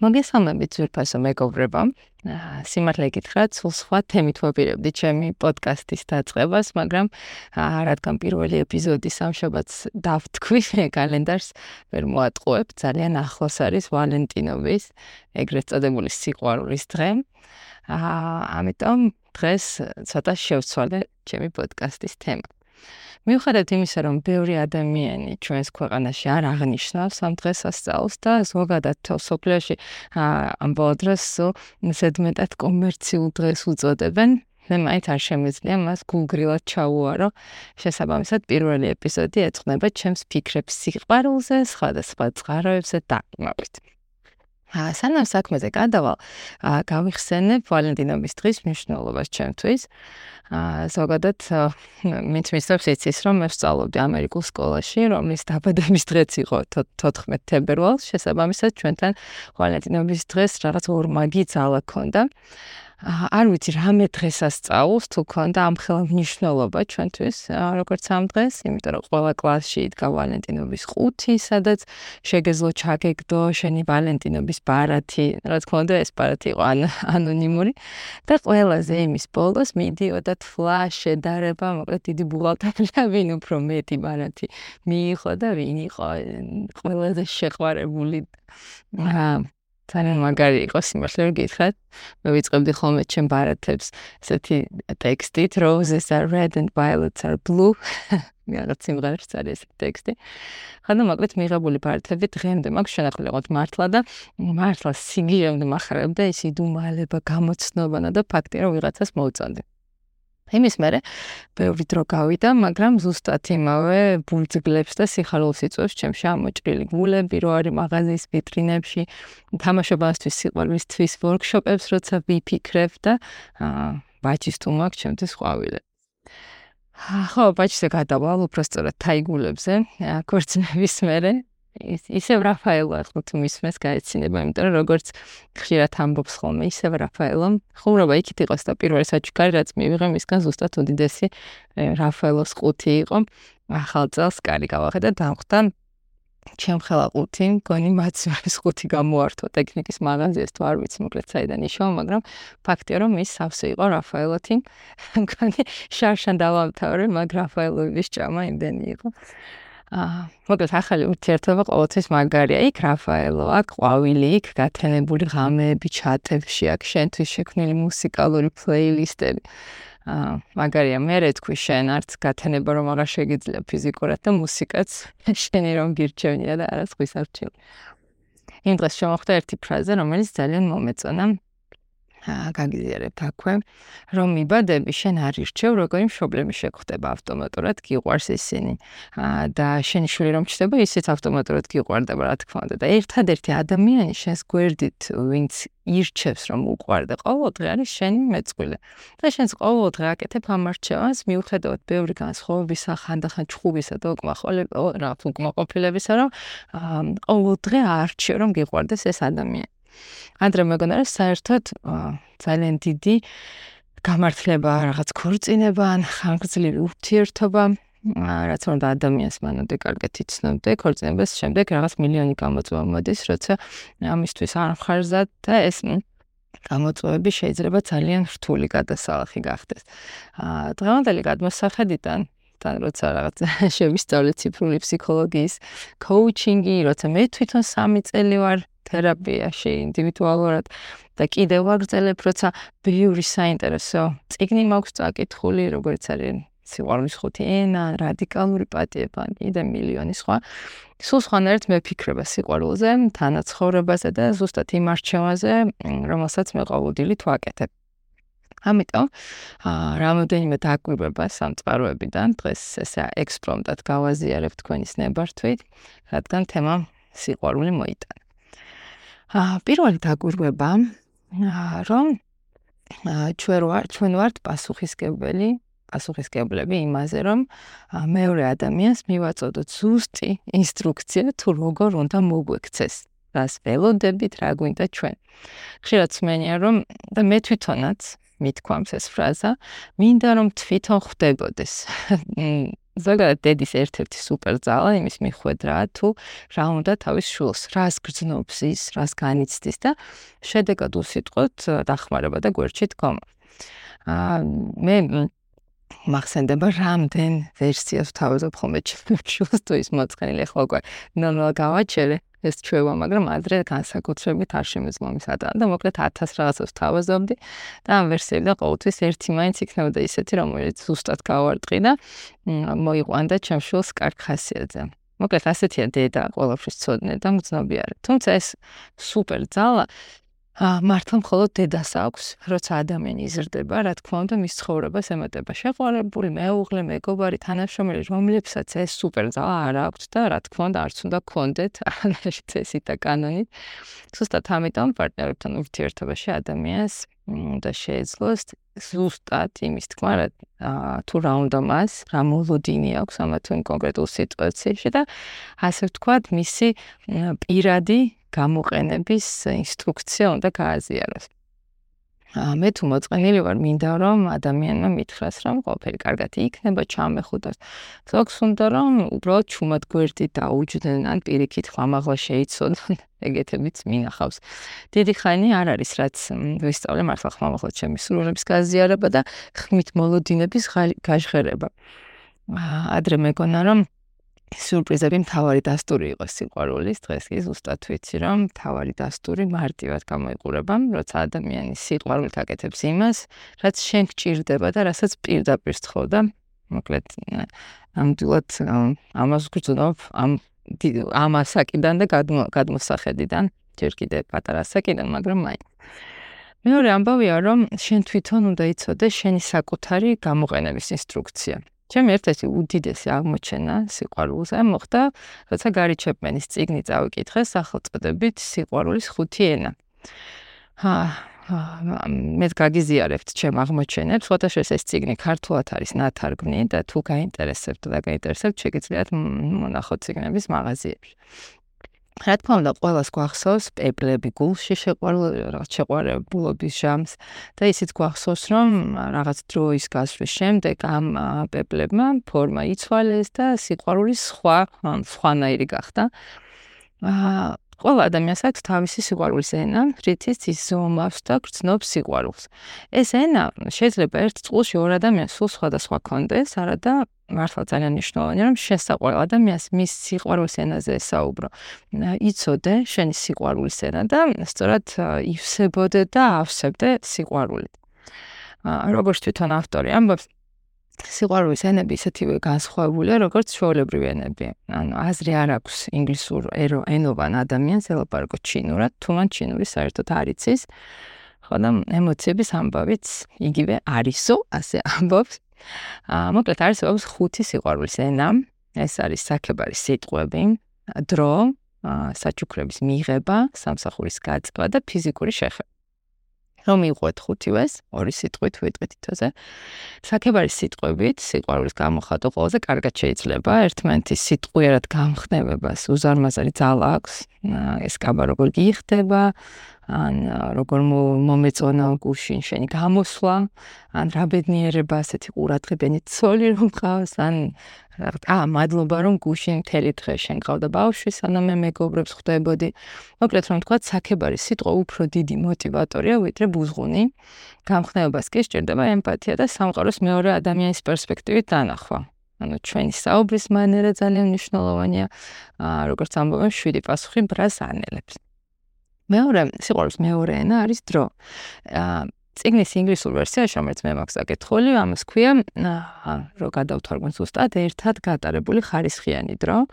მოგესალმებით ძვირფასო მეგობრებო. სიმართლე გითხრათ, სულ სხვა თემით ვაპირებდი ჩემი პოდკასტის დაწყებას, მაგრამ რადგან პირველი ეპიზოდი სამშაბათს დავთქვი, კალენდარს ვერ მოატყუებ, ძალიან ახლოს არის ვალენტინოვის, ეგრეთ წოდებული სიყვარულის დღე. აა, ამიტომ დღეს ცოტა შევცვალე ჩემი პოდკასტის თემა. მიუხედავად იმისა, რომ ბევრი ადამიანი ჩვენს ქვეყანაში არ აღნიშნავს ამ დღესასწაულს და ზოგადად სოფლიოში ამ ბოდრას ზედმეტად კომერციულ დღეს უწოდებენ, მე მაინც არ შემიძლია მას გულგრილად ჩაუარო. შესაბამისად, პირველი ეპიზოდი ეძღვნება ჩემს ფიქრებს სიყვარულზე, სხვადასხვა წყაროებზე და იმავით. ა სანამ საქმეზე გადავალ, გავიხსენებ ვალენტინობის დღის მნიშვნელობას ჩემთვის. ზოგადად მეც მისწრებს იცის რომ მე ვსწავლობდი ამერიკულ სკოლაში, რომლის დაბადების დღეც იყო 14 თებერვალს, შესაბამისად ჩვენთან ვალენტინობის დღეს რაღაც ორმაგი ძალა ქონდა. არ ვიცი რა მე დღესაც სწავლს თუ ქონდა ამ ხელა მნიშვნელობა ჩვენთვის როგორც ამ დღეს, იმიტომ რომ ყველა კლასში იდგა ვალენტინობის ყუთი, სადაც შეგეძლო ჩაგეგდო შენი ვალენტინობის ბარათი, რა თქმა უნდა ეს ბარათი იყო ანონიმური და ყველაზე იმის ბოლოს მიდიოდა ფლაშ შედარება, მოკლედ დიდი ბუღალტერია ვინ უფრო მეტი ბარათი მიიღო და ვინ იყო ყველაზე შეყვარებული აა ძალიან მაგარი იყო სიმართლე რომ გითხრათ. მე ვიწყებდი ხოლმე ჩემ ბარათებს ესეთი ტექსტით roses are red and violets are blue. მე რაღაც სიმღერაში წერია ეს ტექსტი. ხანდა მოკლედ მიღებული ბარათები დღემდე მაქვს შენახული ყოთ მართლა და მართლა სიგიემდე מחარებდა ის იდუმალება გამოცნობანა და ფაქტია რომ ვიღაცას მოუწონდი. იმის მერე ბევრი დრო გავიდა, მაგრამ ზუსტად იმავე ბულძგლებს და სიხარულს იწვევს ჩემში ამოჭრილი გულები, რო არის მაღაზიის ვიტრინებში, თამაშობასთვის სიყვარულისთვის ვორქშოპებს, როცა ვიფიქრებ და აა ბაჭის თუ მაქვს ჩემთვის ყვავილე. ხო, ბაჭზე გადავალ უბრალოდ თაიგულებზე, ქორწინების მერე ისევ რაფაელო ახლა თუ მისმეს გაეცინება, იმიტომ რომ როგორც ხშირად ამბობს ხოლმე, ისევ რაფაელო, ხუმრობა იქით იყოს და პირველი საჩუქარი რაც მივიღე მისგან ზუსტად უდიდესი რაფაელოს ყუთი იყო. ახალ წელს კარი გავახედა და დამხვდა ჩემ ხელა ყუთი, გონი მაცვრის ყუთი გამოართო ტექნიკის მაღაზიას თუ არ ვიცი მოკლედ საიდან ისო, მაგრამ ფაქტია რომ ის სავსე იყო რაფაელოთი. გონი შარშან დავამთავრე, მაგ რაფაელოვის ჭამა იმდენი იყო. მოკლედ ახალი ურთიერთობა ყოველთვის მაგარია. იქ რაფაელო, აქ ყვავილი, იქ გათენებული ღამეები ჩატებში, აქ შენთვის შექმნილი მუსიკალური პლეილისტები. აა მაგარია, მე თქვი შენ არც გათენება რომ აღარ შეგიძლია ფიზიკურად და მუსიკაც შენი რომ გირჩევნია და არა სხვის არჩევ. იმ დღეს შემოხდა ერთი ფრაზა, რომელიც ძალიან მომეწონა. გაგიზიარებთ აქვე, რომ მიბადები შენ არ ირჩევ, როგორი მშობლები შეგხვდება ავტომატურად, გიყვარს ისინი. და შენი შვილი რომ ჩდება, ისიც ავტომატურად გიყვარდება, რა თქმა უნდა. და ერთადერთი ადამიანი შენს გვერდით, ვინც ირჩევს რომ უყვარდა ყოველდღე არის შენი მეწყვილე. და შენს ყოველდღე აკეთებ ამ არჩევანს, მიუხედავად ბევრი განსხვავებისა, ხანდახან ჩხუბისა და უკმაყოფილება, რა თქმა უნდა, უკმაყოფილებისა, რომ ყოველდღე არჩევ რომ გიყვარდეს ეს ადამიანი. ანდრე მეგონა რა საერთოდ ძალიან დიდი გამართლება რაღაც ქორწინება ან ხანგრძლივი ურთიერთობა რაც უნდა ადამიანს მანამდე კარგად იცნობდე ქორწინებას შემდეგ რაღაც მილიონი გამოწვევა მოდის როცა ამისთვის არ ხარზად და ეს გამოწვევები შეიძლება ძალიან რთული გადასალახი გახდეს. აა დღევანდელი გადმოსახედიდან თან როცა რაღაც შევისწავლე ციფრული ფსიქოლოგიის კოუჩინგი, როცა მე თვითონ 3 წელი ვარ თერაპიაში ინდივიდუალურად და კიდევ ვაგრძელებ, როცა ბევრი საინტერესო წიგნი მაქვს წაკითხული, როგორც არის სიყვარულის ხუთი ენა, რადიკალური პატიება, კიდე მილიონი სხვა. სულ სხვანაირად მეფიქრება სიყვარულზე, თანაცხოვრებაზე და ზუსტად იმ არჩევანზე, რომელსაც მე ყოველდღიურად ვაკეთებ. ამიტომ აა რამოდენიმე დაკვირვება სამწაროებიდან დღეს ესე ექსპრომტად გავაზიარებ თქვენის ნებართვით, რადგან თემა სიყვარული მოიტანა. აა პირველი დაგვირგვება რომ ჩვენ ვარ ჩვენ ვართ პასუხისგებელი პასუხისგებლები იმაზე რომ მეორე ადამიანს მივაწოდოთ ზუსტი ინსტრუქცია თუ როგორ უნდა მოგვექცეს რას ველოდებით რა გვინდა ჩვენ. ხშირად სმენია რომ და მე თვითონაც მithქვამს ეს ფრაზა მინდა რომ თვითონ ხვდებოდეს ზოგადად დედის ერთ-ერთი სუპერ ძალა იმის მიხვედრაა თუ რა უნდა თავის შულს, რას გრძნობს ის, რას განიცდის და შედეგად უსიტყვოთ დახმარება და გვერდში დგომა. აა მე მახსენდება რამდენ ვერსიას თავზობ ხოლმე შულს თუ ის მოწყენილი ხო უკვე ნორმალ გავაჩერე ეს ჩვევა, მაგრამ ადრე განსაკუთრებით არ შემეძლო მისადა და მოკლედ 1000 რაღაცას თავაზობდი და ამ ვერსიებიდან ყოველთვის ერთი მაინც იქნებოდა ისეთი, რომელიც ზუსტად გავარტყი და მოიყვანდა ჩემშულს კარგ ხასიათზე. მოკლედ ასეთია დედა ყოველთვის ცოდნე და მგზნობიარე. თუმცა ეს სუპერ ძალა მართლა მხოლოდ დედას აქვს, როცა ადამიანი იზრდება, რა თქმა უნდა, მის ცხოვრებას ემატება შეყვარებული, მეუღლე, მეგობარი, თანაშრომელი, რომლებსაც ეს სუპერ ძალა არ აქვს და რა თქმა უნდა, არც უნდა გქონდეთ ანალიზი წესით და კანონით. ზუსტად ამიტომ პარტნიორებთან ურთიერთობაში ადამიანს და შეეძლოს ზუსტად იმის თქმა, რა თუ რა უნდა მას, რა მოლოდინი აქვს ამა თუ იმ კონკრეტულ სიტუაციაში და ასე ვთქვათ, მისი პირადი გამოყენების ინსტრუქცია უნდა გააზიაროს. მე თუ მოწყენილი ვარ, მინდა რომ ადამიანმა მითხრას, რომ ყველაფერი კარგად იქნება, ჩამეხუტოს. ზოგს უნდა რომ უბრალოდ ჩუმად გვერდი დაუჯდნენ, ან პირიქით ხმამაღლა შეიცოდონ, ეგეთებიც მინახავს. დიდი ხანი არ არის, რაც ვისწავლე მართლა ხმამაღლა ჩემი სრულების გაზიარება და ხმით მოლოდინების გაჟღერება. ადრე მეგონა რომ სიურპრიზები მთავარი დასტური იყო სიყვარულის დღეს. კი ზუსტად ვიცი რომ მთავარი დასტური მარტივად გამოიყურება როცა ადამიანი სიყვარულით აკეთებს იმას რაც შენ გჭირდება და რასაც პირდაპირ სწხოვდა მოკლედ ამდვილად ამას გძნობ ამ ამ ასაკიდან და გადმოსახედიდან. ჯერ კიდე პატარა ასაკიდან მაგრამ მაინც. მეორე ამბავია რომ შენ თვითონ უნდა იცოდე შენი საკუთარი გამოყენების ინსტრუქცია ჩემი ერთ-ერთი უდიდესი აღმოჩენა სიყვარულზე მოხდა, როცა გარი ჩეპმენის წიგნი წავიკითხე სახელწოდებით სიყვარულის ხუთი ენა. აა მე გაგიზიარებთ ჩემ აღმოჩენებს, ფოტოშოპს ეს წიგნი ქართულად არის ნათარგმნი და თუ გაინტერესებთ და გაინტერესებთ, შეგიძლიათ მონახოთ წიგნების მაღაზიებში. რა თქმა უნდა, ყოველას გვახსოვს პეპლები გულში შეყვარებულობის ჟამს და ისიც გვახსოვს, რომ რაღაც დროის გასვლის შემდეგ ამ პეპლებმა ფორმა იცვალეს და სიყვარულის სხვა სხვანაირი გახდა. აა ყველა ადამიანს აქვს თავისი სიყვარულის ენა, რითიც ის ზომავს და გრძნობს სიყვარულს. ეს ენა შეიძლება ერთ წყულში ორ ადამიანს სულ სხვადასხვა კონდეს, არადა მართლა ძალიან მნიშვნელოვანია, რომ შესაყვარ ადამიანს მის სიყვარულის ენაზე საუბრო. იცოდე შენი სიყვარულის ენა და სწორად ივსებოდე და ავსებდე სიყვარულით. როგორც თვითონ ავტორი ამბობს, სიყვარულის ენები ისეთივე განსხვავებულია, როგორც ჩვეულებრივი ენები. ანუ აზრი არ აქვს ინგლისურ ენოვან ადამიანს ელაპარაკო ჩინურად, თუ მან ჩინური საერთოდ არ იცის. ხო და ემოციების ამბავიც იგივე არისო, ასე ამბობს. აა მოკლედ აქვს ხუთი სიყვარულის ენა. ეს არის საქებარი სიტყვები, დრო, საჩუქრების მიღება, სამსახურის გაწევა და ფიზიკური შეხება. რომ იყვეთ ხუთივეს, ორი სიტყვით ვიტყვით თოზე. საქებარი სიტყვებით, სიყვარულის გამოხატვა ყველაზე კარგად შეიძლება. ერთმანეთის სიტყვიერად გამხნევებას უზარმაზარი ძალა აქვს. ეს კაბა როგორ გიხდება, ან როგორ მომეწონა გუშინ შენი გამოსვლა, ან რა ბედნიერება ასეთი ყურადღებიანი ცოლი რომ ყავს, ან ა მადლობა რომ გუშინ მთელი დღე შენ ყავდა ბავშვი, სანამ მე მეგობრებს ხვდებოდი. მოკლედ რომ თქვა, საქებარი სიტყვა უფრო დიდი мотиваტორია ვიდრე ბუზღუნი. გამხნევებას კი სჭირდება ემპათია და სამყაროს მეორე ადამიანის პერსპექტივით დანახვა. ანუ ჩვენი საუბრის მანერა ძალიან მნიშვნელოვანია. როგორც ამბობენ, შვიდი პასუხი ბრას ანელებს. მეორე სიყვარულის მეორე ენა არის დრო. აა ციგნის ინგლისურ ვერსიაში, რომელიც მე მაქვს აკეთხული, ამას ქვია, რომ გადავთვალოთ ზუსტად ერთად გატარებული ხარისხიანი დრო.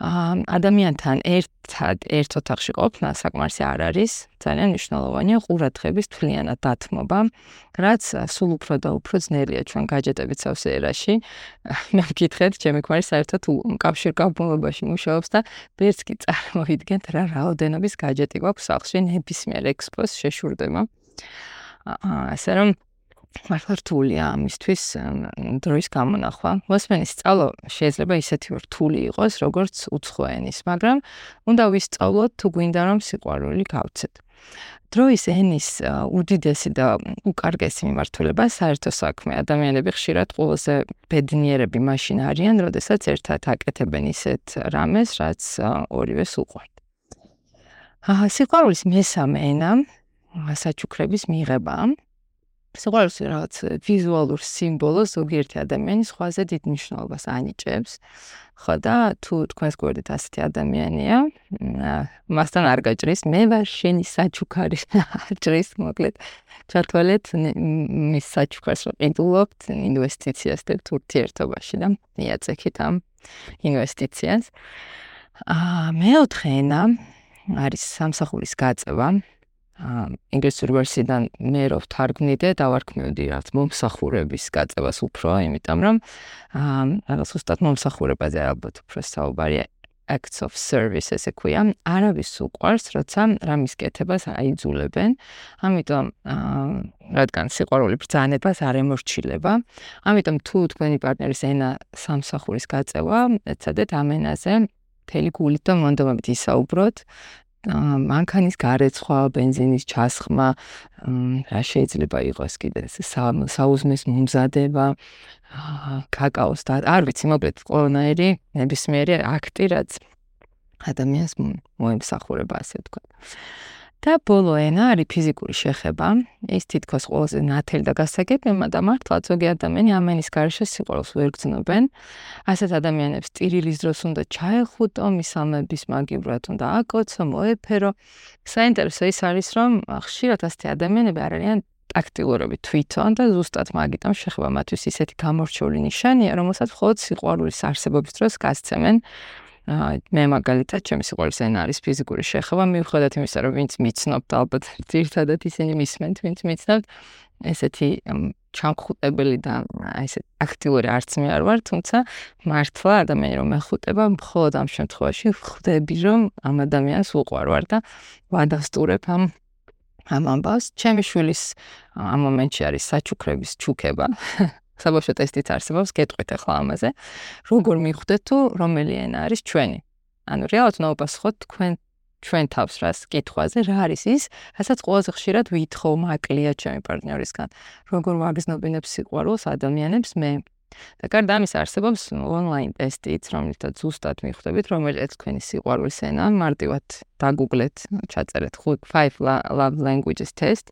ადამიანთან ერთად ერთ ოთახში ყოფნა საკმარისი არ არის, ძალიან მნიშვნელოვანია ყურადღების თვლიანად დათმობა, რაც სულ უფრო და უფრო ძნელია ჩვენ გაჯეტებით სავსე ერაში. მე მკითხეთ, ჩემი ქმარი საერთოდ კავშირ გაბმულობაში მუშაობს და ვერც კი წარმოიდგენთ რა რაოდენობის გაჯეტი გვაქვს სახლში ნებისმიერ ექსპოს შეშურდება. ასე რომ მართლა რთულია ამისთვის დროის გამონახვა. მოსმენის სწავლა შეიძლება ისეთი რთული იყოს, როგორც უცხო ენის, მაგრამ უნდა ვისწავლოთ თუ გვინდა რომ სიყვარული გავცეთ. დროის ენის უდიდესი და უკარგესი მიმართულება საერთო საქმე. ადამიანები ხშირად ყველაზე ბედნიერები მაშინ არიან, როდესაც ერთად აკეთებენ ისეთ რამეს, რაც ორივეს უყვართ. აა სიყვარულის მესამე ენა საჩუქრების მიღებაა. სიყვარულს რაღაც ვიზუალურ სიმბოლოს ზოგიერთი ადამიანის ხვაზე დიდ მნიშვნელობას ანიჭებს. ხო და თუ თქვენს გვერდით ასეთი ადამიანია, მასთან არ გაჭრის, მე ვარ შენი საჩუქარი. ჭრის მოკლედ. ჩათვალეთ მის საჩუქარს ვყიდულობთ ინვესტიციას და თურთიერთობაში და მიაწექით ამ ინვესტიციას. აა მეოთხე ენა არის სამსახურის გაწევა. ინგლისურ ვერსიიდან მე რო ვთარგმნიდე, დავარქმევდი რაც მომსახურების გაწევას უფრო, იმიტომ რომ აა რაღაც უბრალოდ მომსახურებაზე ალბათ უფრო საუბარია acts of service ესე ქვია. არავის უყვარს, როცა რამის კეთებას აიძულებენ. ამიტომ აა რადგან სიყვარული ბრძანებას არ ემორჩილება, ამიტომ თუ თქვენი პარტნერის ენა სამსახურის გაწევა, ეცადეთ ამ ენაზე თელი გულით და მონდომებით ისაუბროთ მანქანის გარეცხვა, ბენზინის ჩასხმა, რა შეიძლება იყოს კიდე საუზმის მომზადება, კაკაოს და არ ვიცი, მოკლედ ყველანაირი ნებისმიერი აქტი, რაც ადამიანს მოემსახურება, ასე ვთქვა. და ბოლო ენა არის ფიზიკური შეხება. ეს თითქოს ყველაზე ნათელი და გასაგებია და მართლა ზოგი ადამიანი ამენის გარშე სიყვარულს ვერ გძნობენ. ასეთ ადამიანებს ტირილის დროს უნდა ჩაეხუტო, მისამების მაგივრად უნდა აკოცო, მოეფერო. საინტერესო ის არის, რომ ხშირად ასეთი ადამიანები არ არიან ტაქტილურები თვითონ და ზუსტად მაგიტომ შეხება მათთვის ისეთი გამორჩეული ნიშანია, რომელსაც მხოლოდ სიყვარულის არსებობის დროს გასცემენ. მე მაგალითად ჩემი სიყვარულის ენა არის ფიზიკური შეხება, მიუხედავად იმისა, რომ ვინც მიცნობთ, ალბათ ძირთადად ისინი მისმენთ, ვინც მიცნობთ, ესეთი ჩამხუტებელი და ესე აქტიური არც მე არ ვარ, თუმცა მართლა ადამიანი რომ მეხუტება, მხოლოდ ამ შემთხვევაში ხვდები, რომ ამ ადამიანს უყვარ ვარ და ვადასტურებ ამ ამ ამბავს. ჩემი შვილის ამ მომენტში არის საჩუქრების ჩუქება. საბავშვო ტესტიც არსებობს, გეტყვით ახლა ამაზე. როგორ მიხვდეთ თუ რომელი ენა არის ჩვენი? ანუ რეალურად ნაუპასხოთ თქვენ ჩვენ თავს რას კითხვაზე, რა არის ის, რასაც ყველაზე ხშირად ვითხოვ მაკლია ჩემი პარტნიორისგან. როგორ ვაგზნობინებ სიყვარულს ადამიანებს მე? და გარდა ამისა არსებობს ონლაინ ტესტიც, რომელთაც ზუსტად მიხვდებით, რომელიც თქვენი სიყვარულის ენა, მარტივად დაგუგლეთ, ჩაწერეთ 5 love languages test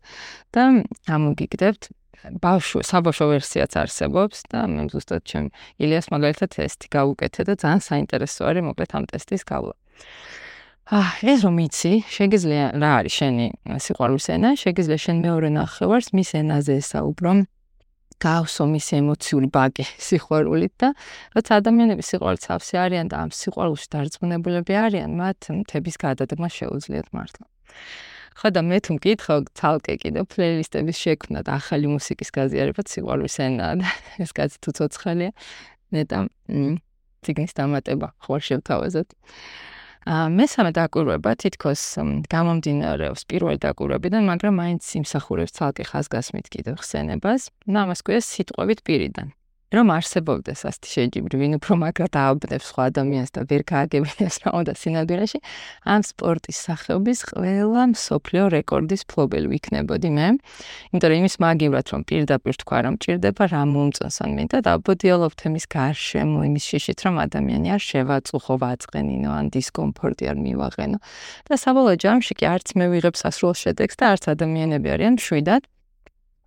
და ამოგიგდებთ ბავშვ საბავშვო ვერსიაც არსებობს და მე ზუსტად ჩემ ილიას მაგალითად ტესტი გავუკეთე და ძალიან საინტერესო არის მოკლედ ამ ტესტის გავლა. აა ეს რომ იცი, შეგიძლია რა არის შენი სიყვარულის ენა, შეგიძლია შენ მეორე ნახევარს მის ენაზე ესაუბრო. გავსო მის ემოციური ბაკი სიყვარულით და რაც ადამიანები სიყვარულით ავსე არიან და ამ სიყვარულში დარწმუნებულები არიან, მათ მთების გადადგმა შეუძლიათ მართლა. ხო და მე თუ მკითხო ცალკე კიდე პლეილისტების შექმნა და ახალი მუსიკის გაზიარებაც სიყვარულის ენაა და ეს კაცი თუ ცოცხალია ნეტა ციგნის დამატება ხوار შევთავაზოთ მესამე დაკვირვება თითქოს გამომდინარეობს პირველი დაკვირვებიდან, მაგრამ მაინც იმსახურებს ცალკე ხაზგასმით კიდევ ხსენებას. ნამას ქვია სიტყვებით პირიდან. რომ არსებობდეს ასეთი შეჯიბრი, ვინ უფრო მაგრად ააბნებს სხვა ადამიანს და ვერ გააგებინებს რა უნდა სინამდვილეში, ამ სპორტის სახეობის ყველა მსოფლიო რეკორდის ფლობელი ვიქნებოდი მე. იმიტომ რომ იმის მაგივრად რომ პირდაპირ თქვა რომ ჭირდება რა მომწონს ან მინდა დაბოდიალობთ იმის გარშემო, იმის შეშით რომ ადამიანი არ შევაწუხო, ვაწყენინო ან დისკომფორტი არ მივაღენო. და საბოლოო ჯამში კი არც მე ვიღებ სასრულ შედეგს და არც ადამიანები არიან შვიდად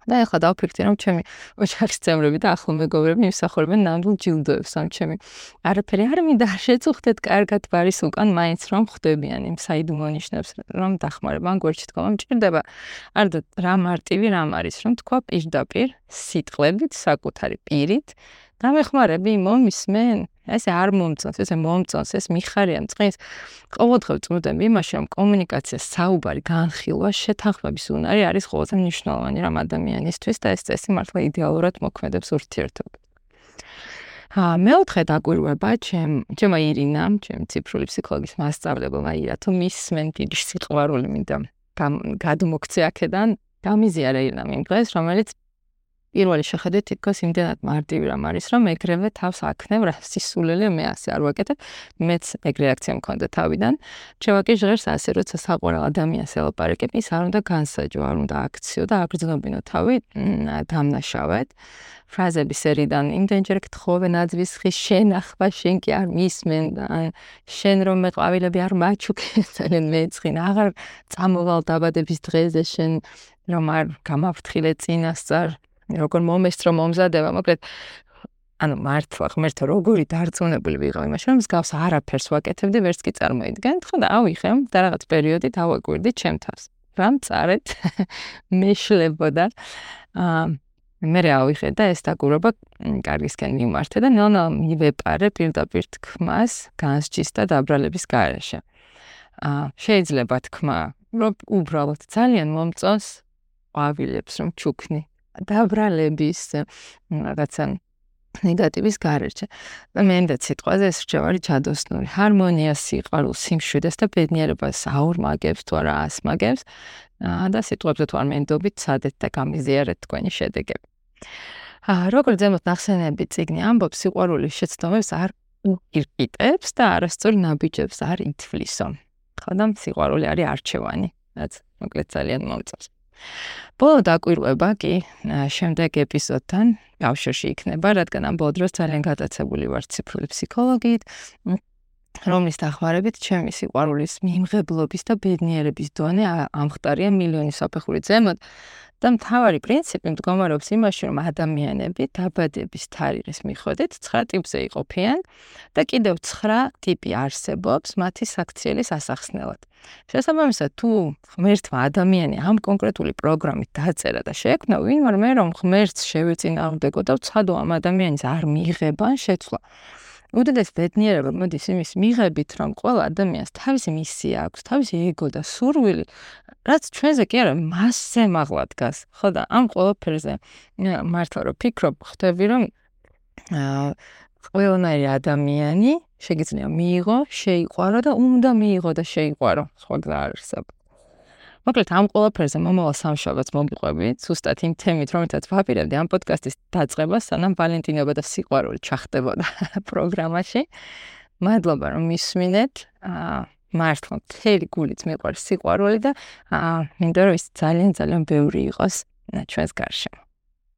და ახლა დავფიქრდი რომ ჩემი ოჯახის წევრები და ახლო მეგობრები იმსახურებენ ნამდვილ ჯილდოებს ამ ჩემი არაფერი არ მინდა შეწუხდეთ კარგად ბარის უკან მაინც რომ ხვდებიან იმ საიდუმლო ნიშნებს რომ დახმარება ან გვერდში თქვა მჭირდება არ და რა მარტივი რამ არის რომ თქვა პირდაპირ სიტყვებით საკუთარი პირით გამეხმარები მომისმენ ეს არ მომწონს, ეს მომწონს, ეს მიხარია წყინს. ყოველდღე წმოდები იმაში, რომ კომუნიკაცია, საუბარი, განხილვა, შეთანხმების უნარი არის ყველაზე მნიშვნელოვანი რამ ადამიანისთვის და ეს წესი მართლა იდეალურად მოქმედებს ურთიერთობებს. ა მეოთხე დაკვირვება ჩემ ჩემა ირინა, ჩემ ციფრული ფსიქოლოგის მასწავლებელმა ირა, თუ მისმენ დიდი სიყვარული მინდა გადმოგცე აქედან, გამიზიარა ირინა იმ დღეს, რომელიც პირველი შეხედვით თითქოს იმდენად მარტივი რამ არის, რომ ეგრევე თავს აქნევ რა სისულელე მე ასე არ ვაკეთებ. მეც ეგ რეაქცია მქონდა თავიდან. შევაკი ჟღერს ასე, როცა საყვარელ ადამიანს ელაპარაკებ, ის არ უნდა განსაჯო, არ უნდა აქციო და აგრძნობინო თავი დამნაშავედ. ფრაზების სერიდან იმდენჯერ გთხოვე ნაძვის ხის შენახვა, შენ კი არ მისმენ და შენ რომ მე ყვავილები არ მაჩუქე, ძალიან მეცხინ, აღარ წამოვალ დაბადების დღეზე შენ რომ არ გამაფრთხილე წინასწარ როგორ მომესწრო მომზადება, მოკლედ ანუ მართლა ღმერთო როგორი დარწმუნებული ვიყავ იმაში, რომ მსგავს არაფერს ვაკეთებდი, ვერც კი წარმოიდგენთ, ხო და ავიხე და რაღაც პერიოდი დავაკვირდი ჩემ თავს. რამ წარეთ მეშლებოდა აა მე რა ავიხე და ეს დაგურობა კარგისკენ მიმართე და ნელა მივეპარე პირდაპირ თქმას განსჯის და დაბრალების garaშე. აა შეიძლება თქმა, რომ უბრალოდ ძალიან მომწონს ყვავილებს რომ ჩუქნი დაბრალების რაღაცა ნეგატივის გარეშე. და მენდა სიტყვაზე ეს რჩევარი ჩადოსნური ჰარმონია, სიყვარულ, სიმშვიდეს და ბედნიერებას აორმაგებს თუ არა ასმაგებს. და სიტყვებზე თუ არ მენდობით, სადეთ და გამიზიარეთ თქვენი შედეგები. აა როგორც ზემოთ ნახსენები ციგნი ამბობს, სიყვარულის შეცდომებს არ ირყიტებს და არასწორ ნაბიჯებს არ ითვლისო. ხო და სიყვარული არის არჩევანი, რაც მოკლედ ძალიან მომწონს. ბოლო დაკვირვება კი შემდეგ ეპიზოდთან გავშერში იქნება, რადგან ამ ბოლო დროს ძალიან გადაცებული ვარ ციფრული ფსიქოლოგიით, რომლის დახმარებით ჩემი სიყვარულის მიმღებლობის და ბედნიერების დონე ამხტარია მილიონი საფეხურით ზემოთ. და მთავარი პრინციპი მდგომარეობს იმაში, რომ ადამიანები დაბადების თარიღის მიხედვით 9 ტიპზე იყოფიან და კიდევ 9 ტიპი არსებობს მათი საქციელის ასახსნელად. შესაბამისად, თუ ღმერთმა ადამიანი ამ კონკრეტული პროგრამით დაწერა და შეექმნა, ვინმე რომ ღმერთს შევეწინააღმდეგო და ვცადო ამ ადამიანის არ მიიღება შეცვლა. უდიდეს ბედნიერება მოდის იმის მიღებით, რომ ყველა ადამიანს თავისი მისია აქვს, თავისი ეგო და სურვილი, რაც ჩვენზე კი არა, მასზე მაღლა დგას. ხო და ამ ყველაფერზე მართლა რომ ფიქრობ, ხვდები რომ ყველანაირი ადამიანი შეგიძლია მიიღო, შეიყვარო და უნდა მიიღო და შეიყვარო. სხვა გზა არ არსებობს. მოკლედ ამ ყველაფერზე მომავალ სამშაბათს მომიყვები, ზუსტად იმ თემით, რომელთაც ვაპირებდი ამ პოდკასტის დაწყებას, სანამ ვალენტინობა და სიყვარული ჩახდებოდა პროგრამაში. მადლობა რომ მისმინეთ. აა მართლა მთელი გულით მეყვარს სიყვარული და აა მინდა რომ ის ძალიან ძალიან ბევრი იყოს ჩვენს გარშემო.